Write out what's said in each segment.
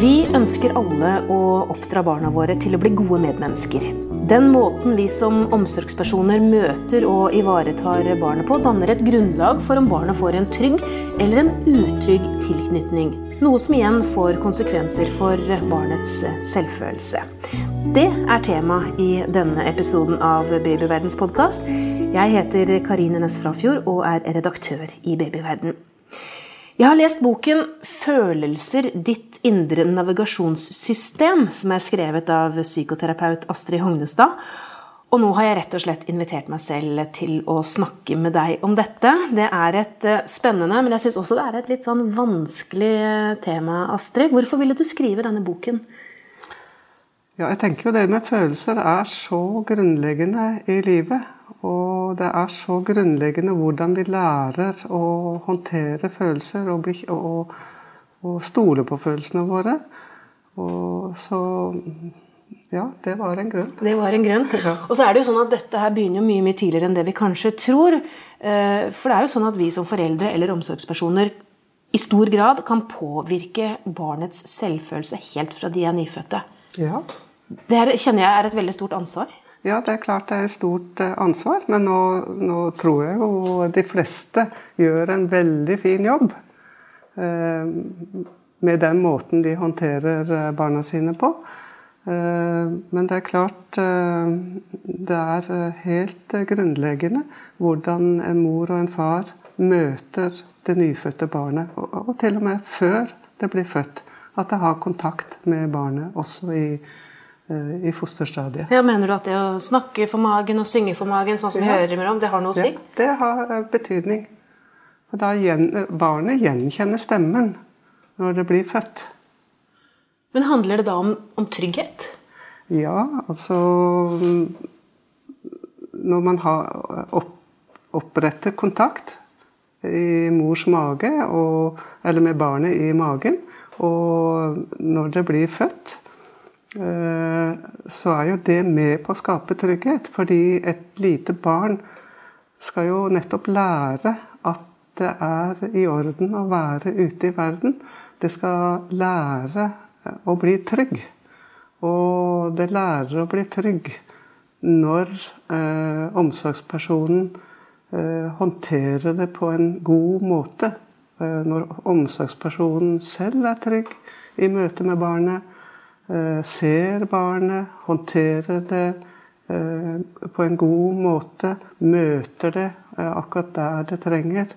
Vi ønsker alle å oppdra barna våre til å bli gode medmennesker. Den måten vi som omsorgspersoner møter og ivaretar barnet på, danner et grunnlag for om barnet får en trygg eller en utrygg tilknytning. Noe som igjen får konsekvenser for barnets selvfølelse. Det er tema i denne episoden av Babyverdens podkast. Jeg heter Karine Næss Frafjord og er redaktør i Babyverden. Jeg har lest boken 'Følelser ditt indre navigasjonssystem', som er skrevet av psykoterapeut Astrid Hognestad. Og nå har jeg rett og slett invitert meg selv til å snakke med deg om dette. Det er et eh, spennende, men jeg syns også det er et litt sånn vanskelig eh, tema, Astrid. Hvorfor ville du skrive denne boken? Ja, jeg tenker jo det med følelser er så grunnleggende i livet. Og det er så grunnleggende hvordan vi lærer å håndtere følelser og, bli, og, og stole på følelsene våre. Og så ja, det var en grunn. Det var en grunn. Ja. Og så er det jo sånn at dette her begynner jo mye mye tidligere enn det vi kanskje tror. Eh, for det er jo sånn at vi som foreldre eller omsorgspersoner i stor grad kan påvirke barnets selvfølelse helt fra de er nyfødte. Ja. Det her, kjenner jeg er et veldig stort ansvar. Ja, det er klart det er et stort eh, ansvar, men nå, nå tror jeg jo de fleste gjør en veldig fin jobb. Eh, med den måten de håndterer eh, barna sine på. Men det er klart Det er helt grunnleggende hvordan en mor og en far møter det nyfødte barnet. Og til og med før det blir født. At det har kontakt med barnet også i Eh, i fosterstadiet. Ja, mener du at det å snakke for magen og synge for magen, sånn som vi ja. hører imellom, det har noe å si? Ja, det har eh, betydning. Og da gjen, barnet gjenkjenner stemmen når det blir født. Men handler det da om, om trygghet? Ja, altså Når man har opp, oppretter kontakt i mors mage, og, eller med barnet i magen, og når det blir født, Eh, så er jo det med på å skape trygghet. Fordi et lite barn skal jo nettopp lære at det er i orden å være ute i verden. Det skal lære å bli trygg. Og det lærer å bli trygg når eh, omsorgspersonen eh, håndterer det på en god måte. Eh, når omsorgspersonen selv er trygg i møte med barnet Eh, ser barnet, håndterer det eh, på en god måte, møter det eh, akkurat der det trenger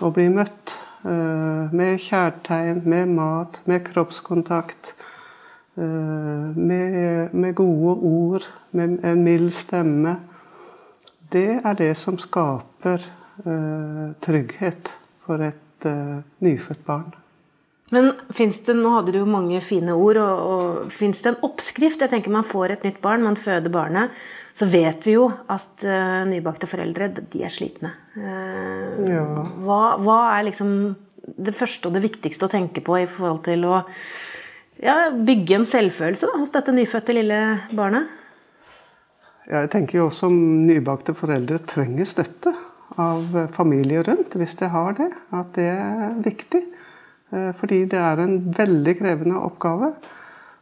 å bli møtt. Med kjærtegn, med mat, med kroppskontakt. Med, med gode ord, med en mild stemme. Det er det som skaper trygghet for et nyfødt barn. Men fins det nå hadde du jo mange fine ord, og, og fins det en oppskrift? Jeg tenker Man får et nytt barn, man føder barnet. Så vet vi jo at uh, nybakte foreldre de er slitne. Uh, ja. hva, hva, er liksom det første og det viktigste å tenke på i forhold til å ja, bygge en selvfølelse da, hos dette nyfødte lille barnet? Ja, jeg tenker jo også om nybakte foreldre trenger støtte av familie rundt, hvis de har det. At det er viktig. Eh, fordi det er en veldig krevende oppgave.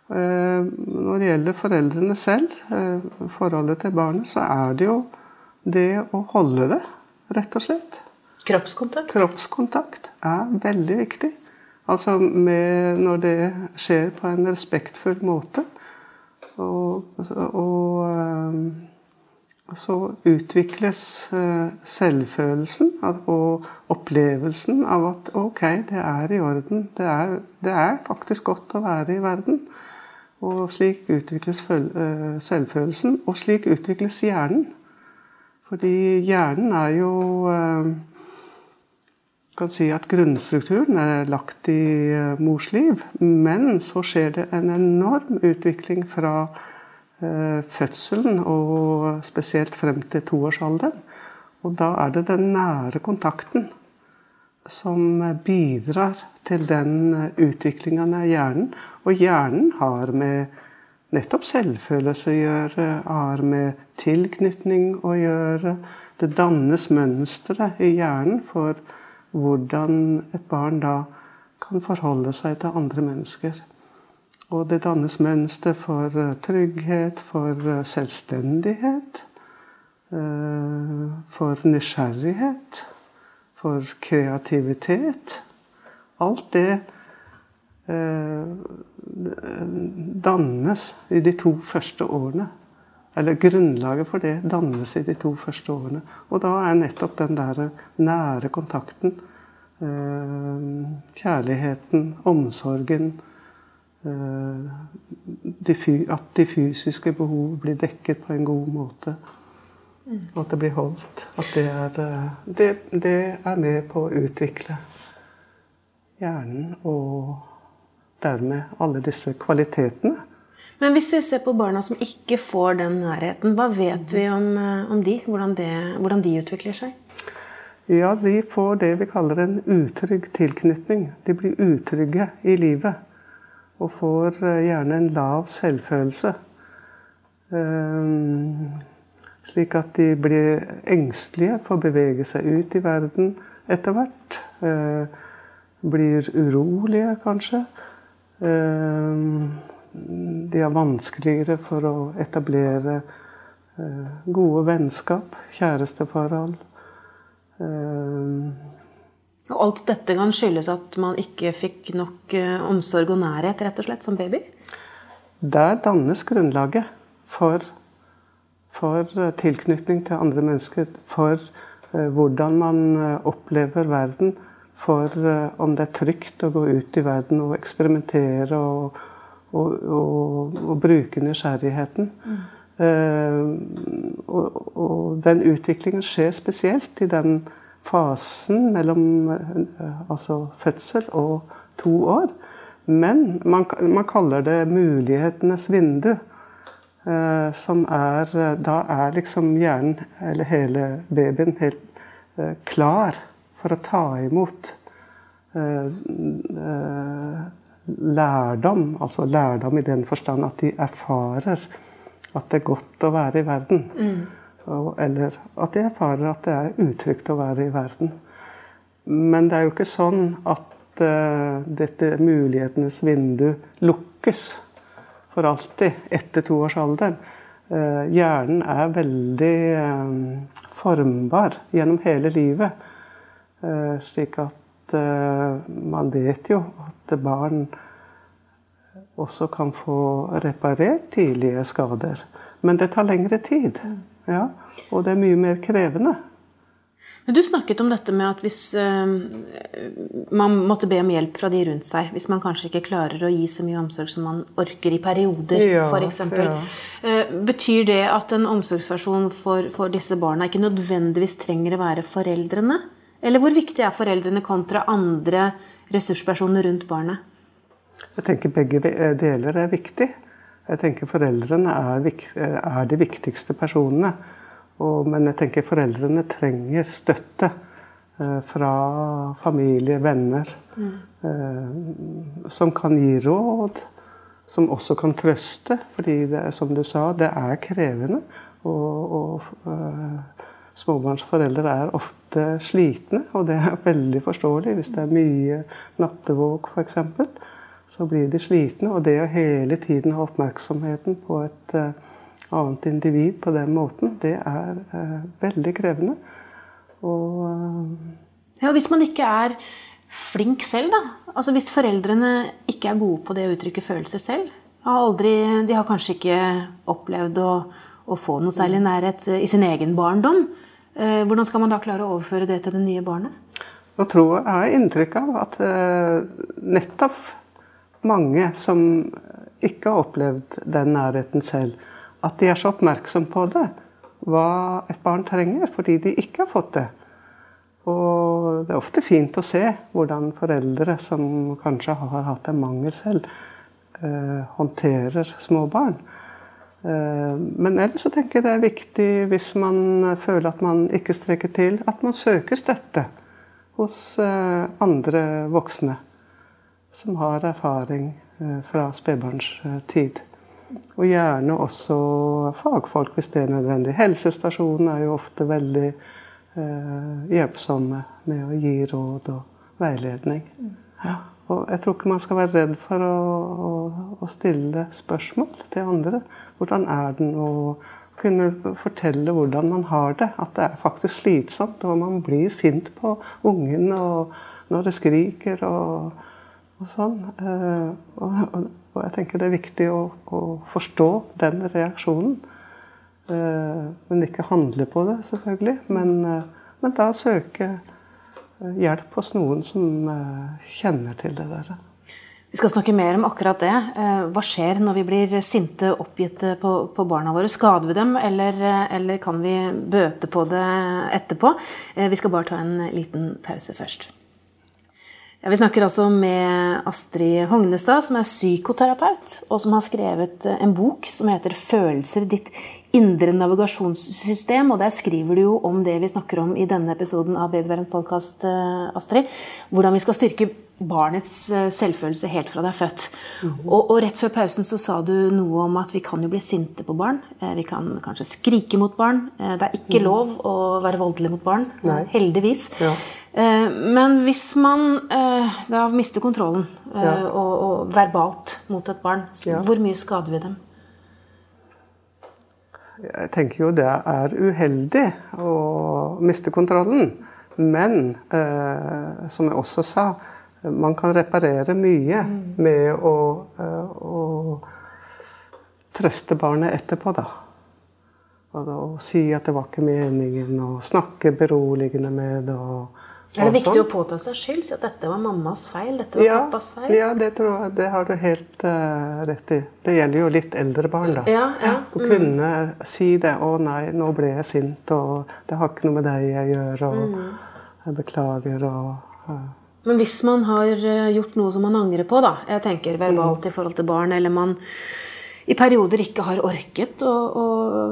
Eh, når det gjelder foreldrene selv, eh, forholdet til barnet, så er det jo det å holde det, rett og slett. Kroppskontakt? Kroppskontakt er veldig viktig. Altså med, når det skjer på en respektfull måte. Og, og så utvikles eh, selvfølelsen og opplevelsen av at ok, det er i orden. Det er, det er faktisk godt å være i verden. Og slik utvikles eh, selvfølelsen, og slik utvikles hjernen. Fordi hjernen er jo eh, kan si at Grunnstrukturen er lagt i mors liv, men så skjer det en enorm utvikling fra fødselen, og spesielt frem til toårsalderen. Og da er det den nære kontakten som bidrar til den utviklinga av hjernen. Og hjernen har med nettopp selvfølelse å gjøre, har med tilknytning å gjøre. Det dannes mønstre i hjernen for hvordan et barn da kan forholde seg til andre mennesker. Og det dannes mønster for eh, trygghet, for eh, selvstendighet, for nysgjerrighet, for kreativitet. Alt det dannes i de to første årene. Eller grunnlaget for det dannes i de to første årene. Og da er nettopp den der nære kontakten, kjærligheten, omsorgen, Eh, at de fysiske behov blir dekket på en god måte. Og at det blir holdt. At det er, eh, det, det er med på å utvikle hjernen og dermed alle disse kvalitetene. Men hvis vi ser på barna som ikke får den nærheten, hva vet vi om, eh, om de? Hvordan, det, hvordan de utvikler seg? Ja, de får det vi kaller en utrygg tilknytning. De blir utrygge i livet og får eh, gjerne en lav selvfølelse. Eh, slik at de blir engstelige for å bevege seg ut i verden etter hvert. Eh, blir urolige, kanskje. De har vanskeligere for å etablere gode vennskap, kjæresteforhold. Og alt dette kan skyldes at man ikke fikk nok eh, omsorg og nærhet rett og slett som baby? Der dannes grunnlaget for, for eh, tilknytning til andre mennesker. For uh, hvordan man opplever verden. For om det er trygt å gå ut i verden og eksperimentere og, og, og, og bruke nysgjerrigheten. Mm. Uh, og, den utviklingen skjer spesielt i den fasen mellom eh, altså fødsel og to år. Men man, man kaller det mulighetenes vindu. Eh, som er Da er liksom hjernen, eller hele babyen, helt eh, klar for å ta imot lærdom. Altså lærdom i den forstand at de erfarer at det er godt å være i verden. Mm. Eller at de erfarer at det er utrygt å være i verden. Men det er jo ikke sånn at uh, dette mulighetenes vindu lukkes for alltid etter toårsalderen. Uh, hjernen er veldig um, formbar gjennom hele livet. Slik at man vet jo at barn også kan få reparert tidlige skader. Men det tar lengre tid. Ja, og det er mye mer krevende. Men Du snakket om dette med at hvis uh, man måtte be om hjelp fra de rundt seg, hvis man kanskje ikke klarer å gi så mye omsorg som man orker i perioder, ja, f.eks. Ja. Uh, betyr det at en omsorgsversjon for, for, disse barna ikke nødvendigvis trenger å være foreldrene? Eller hvor viktig er foreldrene kontra andre ressurspersoner rundt barnet? Jeg tenker begge deler er viktig. Jeg tenker foreldrene er, er de viktigste personene. Og, men jeg tenker foreldrene trenger støtte eh, fra familie, venner. Mm. Eh, som kan gi råd. Som også kan trøste. Fordi det, som du sa, det er krevende. Og, og eh, småbarnsforeldre er ofte slitne. Og det er veldig forståelig hvis det er mye nattevåk, f.eks så blir de slitne. Og det å hele tiden ha oppmerksomheten på et uh, annet individ på den måten, det er uh, veldig krevende. Og uh, Ja, hvis man ikke er flink selv, da. Altså Hvis foreldrene ikke er gode på det å uttrykke følelser selv. Har aldri, de har kanskje ikke opplevd å, å få noe særlig nærhet i sin egen barndom. Hvordan skal man da klare å overføre det til det nye barnet? Jeg tror jeg jeg har inntrykk av at nettopp mange som ikke har opplevd den nærheten selv, at de er så oppmerksom på det. Hva et barn trenger, fordi de ikke har fått det. Og det er ofte fint å se hvordan foreldre som kanskje har hatt en mangel selv, eh, håndterer små barn. Eh, men ellers så tenker jeg det er viktig, hvis man føler at man ikke strekker til, at man søker støtte hos eh, andre voksne som har erfaring eh, fra spedbarnstid. Og gjerne også fagfolk hvis det er nødvendig. Helsestasjonen er jo ofte veldig eh, hjelpsomme med å gi råd og veiledning. Ja. Og jeg tror ikke man skal være redd for å, å, å stille spørsmål til andre. Hvordan er den? Og kunne fortelle hvordan man har det. At det er faktisk slitsomt, og man blir sint på ungen når det skriker og, og sånn. Eh, og, og, og, jeg tenker det er viktig å, å forstå den reaksjonen. Eh, men ikke handle på det, selvfølgelig. Men, eh, men da søke hjelp hos noen som kjenner til det der. Vi skal snakke mer om akkurat det. Hva skjer når vi blir sinte, oppgitte på, på barna våre? Skader vi dem, eller, eller, kan vi bøte på det etterpå? Vi skal bare ta en liten pause først. Ja, vi snakker altså med Astrid Hognestad, som er psykoterapeut, og som har skrevet en bok som heter 'Følelser ditt indre navigasjonssystem'. Og der skriver du jo om det vi snakker om i denne episoden av Babyverden podkast, Astrid. Hvordan vi skal styrke barnets eh, selvfølelse helt fra det er født. Mm -hmm. og, og, rett før pausen så sa du noe om at vi kan jo bli sinte på barn. Eh, vi kan kanskje skrike mot barn. Eh, det er ikke mm. lov å være voldelig mot barn. Nei. Heldigvis. Ja. Men hvis man da mister kontrollen ja. og, og, verbalt mot et barn, ja. hvor mye skader vi dem? Jeg tenker jo det er uheldig å miste kontrollen. Men eh, som jeg også sa, man kan reparere mye med å, eh, å trøste barnet etterpå, da. Og, si at det var ikke meningen, og snakke beroligende med det. Og, er det viktig sånn. å påta seg skyld? Si at dette var mammas feil? dette var ja, pappas feil? Ja, det, tror jeg, det har du helt uh, rett i. Det gjelder jo litt eldre barn. da. Ja, ja. Å mm. kunne si det. 'Å nei, nå ble jeg sint', og 'det har ikke noe med deg jeg gjør', og mm. 'jeg beklager', og uh, men hvis man har eh, gjort noe som man angrer på, da, jeg tenker verbalt i forhold til barn, eller man i perioder ikke har orket å, å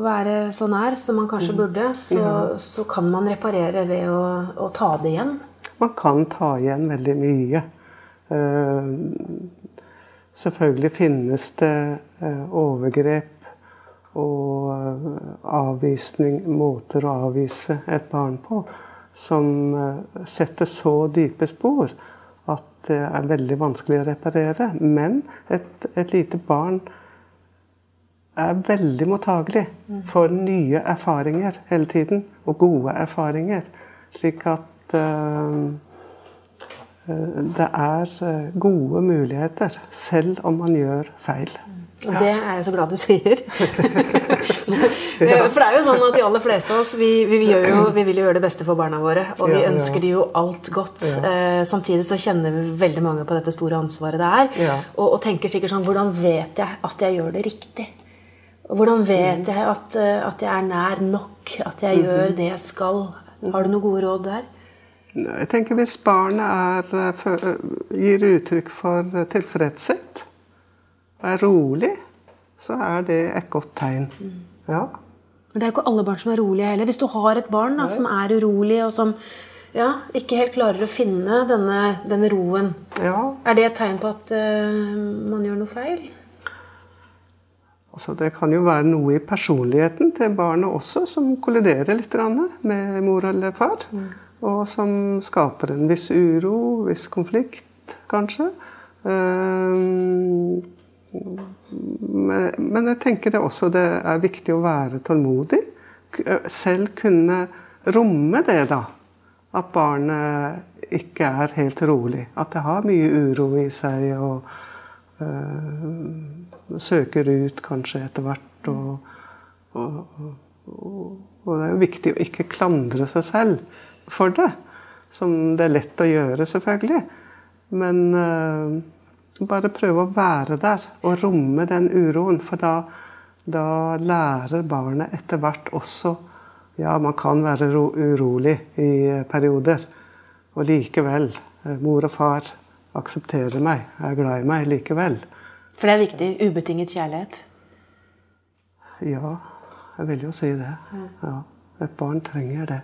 være så nær som man kanskje mm. burde, så, ja. så kan man reparere ved å, å, ta det igjen. Man kan ta igjen veldig mye. Uh, selvfølgelig finnes det uh, overgrep og avvisning, måter å avvise et barn på som eh, setter så dype spor at det er veldig vanskelig å reparere. Men et, et lite barn er veldig mottagelig for nye erfaringer hele tiden. Og gode erfaringer. Slik at uh, det er gode muligheter, selv om man gjør feil. Og det er jeg så glad du sier. For det er jo sånn at de aller fleste av oss vi, vi, jo, vi vil jo gjøre det beste for barna våre. Og vi ønsker de jo alt godt. Eh, samtidig så kjenner vi veldig mange på dette store ansvaret det er. Og, og, tenker sikkert sånn Hvordan vet jeg at jeg gjør det riktig? Hvordan vet jeg at, eh, at jeg er nær nok? At jeg gjør mhm. det jeg skal? Har du noen gode råd der? Jeg tenker Hvis barnet er, eh, gir uttrykk for tilfredshet er rolig, så er det et godt tegn. Ja. Men det er jo ikke alle barn som er rolige heller. Hvis du har et barn da, som er urolig, og som ja, ikke helt klarer å finne denne, denne roen, ja. er det et tegn på at uh, man gjør noe feil? Altså, det kan jo være noe i personligheten til barnet også som kolliderer litt med mor eller far. Mm. Og som skaper en viss uro, viss konflikt, kanskje. Uh, men jeg tenker det også det er viktig å være tålmodig. Selv kunne romme det, da. At barnet ikke er helt rolig. At det har mye uro i seg og søker ut kanskje etter hvert. Og, og, og, og, det er jo viktig å ikke klandre seg selv for det. Som det er lett å gjøre, selvfølgelig. Men øh, bare prøve å være der og romme den uroen. For da, da lærer barnet etter hvert også Ja, man kan være urolig i perioder. Og likevel. Eh, mor og far aksepterer meg, er glad i meg likevel. For det er viktig? Ubetinget kjærlighet? Ja, jeg vil jo si det. Ja. Et barn trenger det.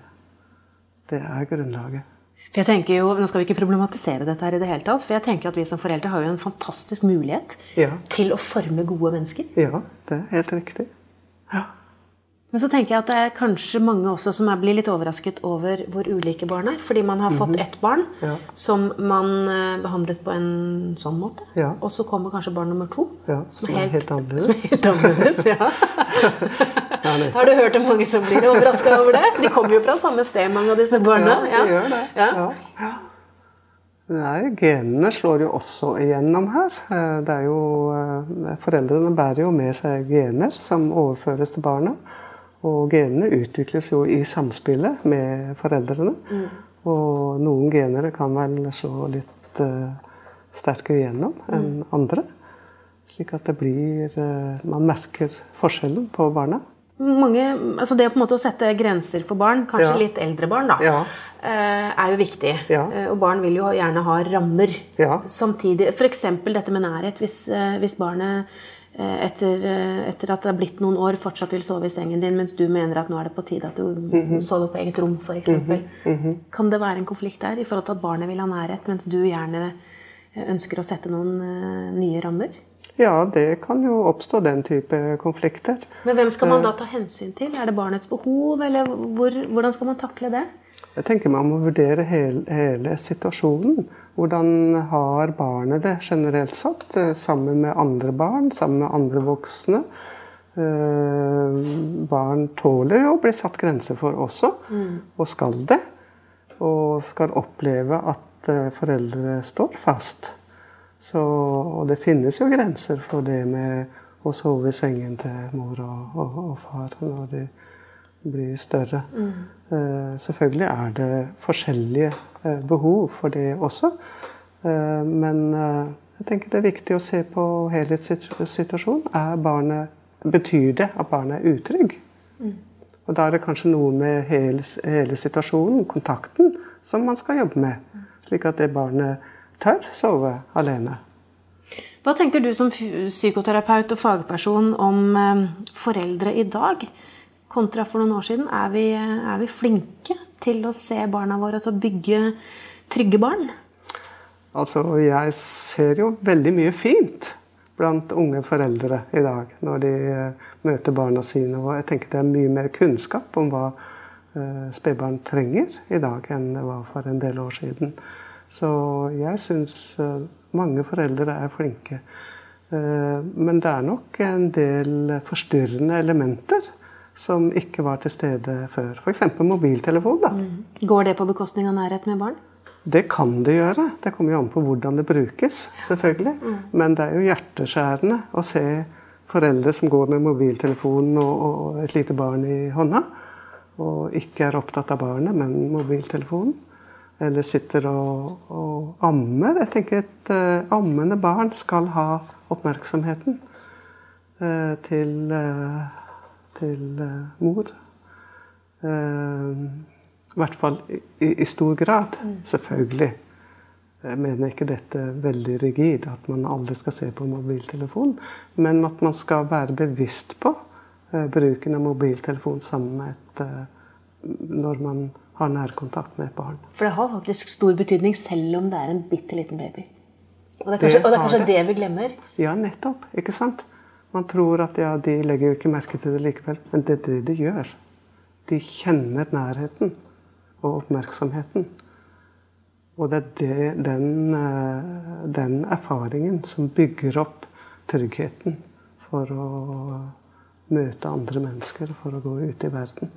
Det er grunnlaget. For jeg tenker jo, Nå skal vi ikke problematisere dette her i det hele tatt, for jeg tenker at vi som foreldre har jo en fantastisk mulighet ja. til å forme gode mennesker. Ja, det er helt riktig. Ja. Men så tenker jeg at det er kanskje mange også som blir litt overrasket over hvor ulike barn er. Fordi man har fått ett barn Ja. som man eh, behandlet på en sånn måte. Ja. Og så kommer kanskje barn nummer to. Ja, som er helt annerledes. Som er helt annerledes, ja. Ja. Har du hørt om mange som blir overraska over det? De kommer jo fra samme sted, mange av disse barna. Ja, de gjør det. Ja. Ja. Nei, genene slår jo også igjennom her. Eh, Det er jo, eh, foreldrene bærer jo med seg gener som overføres til barna. Og genene utvikles jo i samspillet med foreldrene. Og noen gener kan vel slå litt uh, sterkere igjennom enn andre. Slik at det blir uh, Man merker forskjellen på barna. Mange, altså det å sette grenser for barn, kanskje Ja. litt eldre barn, da, Ja. eh, er jo viktig. Ja. Og barn vil jo gjerne ha rammer. Ja. Samtidig, F.eks. dette med nærhet. Hvis, hvis barnet etter, eh, etter at det er blitt noen år, fortsatt vil sove i sengen din, mens du mener at nå er det på tide at du Mhm. sover på eget rom, f.eks. Kan det være en konflikt der i forhold til at barnet vil ha nærhet, mens du gjerne eh, ønsker å sette noen eh, nye rammer? Ja, det kan jo oppstå den type konflikter. Men hvem skal man da ta hensyn til? Er det barnets behov, eller hvor, hvordan skal man takle det? Jeg tenker Man må vurdere hele, hele situasjonen. Hvordan har barnet det generelt satt? eh, Sammen med andre barn, sammen med andre voksne. Eh, Barn tåler jo å bli satt grenser for også, og skal det. Og skal oppleve at eh, foreldre står fast. Så, og det finnes jo grenser for det med å sove i sengen til mor og, og, og far når de blir større. Eh, selvfølgelig er det forskjellige behov for det også. Eh, men eh, jeg tenker det er viktig å se på helhetssituasjonen. Er barnet, betyr det at barnet er utrygg? Og da er det kanskje noe med hele, hele situasjonen, kontakten, som man skal jobbe med. Slik at det barnet tør sove alene. Hva tenker du som psykoterapeut og fagperson om eh, foreldre i dag kontra for noen år siden? Er vi, er vi flinke til å se barna våre til å bygge trygge barn? Altså, jeg ser jo veldig mye fint blant unge foreldre i dag når de eh, møter barna sine. Og jeg tenker det er mye mer kunnskap om hva eh, spedbarn trenger i dag enn det var for en del år siden. Så jeg syns eh, mange foreldre er flinke. Men det er nok en del forstyrrende elementer som ikke var til stede før. F.eks. mobiltelefon. da. Går det på bekostning av nærhet med barn? Det kan det gjøre. Det kommer jo an på hvordan det brukes. selvfølgelig. Men det er jo hjerteskjærende å se foreldre som går med mobiltelefonen og, og et lite barn i hånda, og ikke er opptatt av barnet, men mobiltelefonen. Eller sitter og, og ammer. Jeg tenker et uh, ammende barn skal ha oppmerksomheten uh, til, eh, til eh, mor. Eh, I hvert fall i, stor grad. Selvfølgelig. Jeg mener ikke dette veldig rigid, at man aldri skal se på mobiltelefon. Men at man skal være bevisst på eh, bruken av mobiltelefon sammen med et Når man har nærkontakt med et barn. For det har faktisk stor betydning selv om det er en bitte liten baby. Og det er kanskje Det det. det vi glemmer. Ja, nettopp. Ikke sant? Man tror at ja, de legger jo ikke merke til det likevel. Men det er det de gjør. De kjenner nærheten og oppmerksomheten. Og det er det, den, eh, den erfaringen som bygger opp tryggheten for å møte andre mennesker, for å gå ut i verden.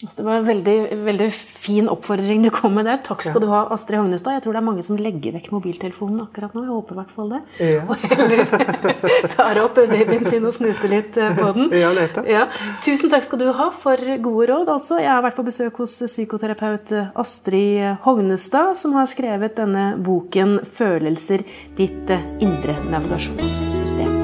Det var en veldig, veldig fin oppfordring du kom med der. Takk skal du ha, Astrid Hognestad. Jeg tror det er mange som legger vekk mobiltelefonen akkurat nå. Jeg håper i hvert fall det. Ja. Og heller tar opp babyen sin og snuser litt eh, på den. Ja. Ja. Tusen takk skal du ha for gode råd. Altså, jeg har vært på besøk hos psykoterapeut Astrid Hognestad, som har skrevet denne boken 'Følelser ditt eh, indre navigasjonssystem'.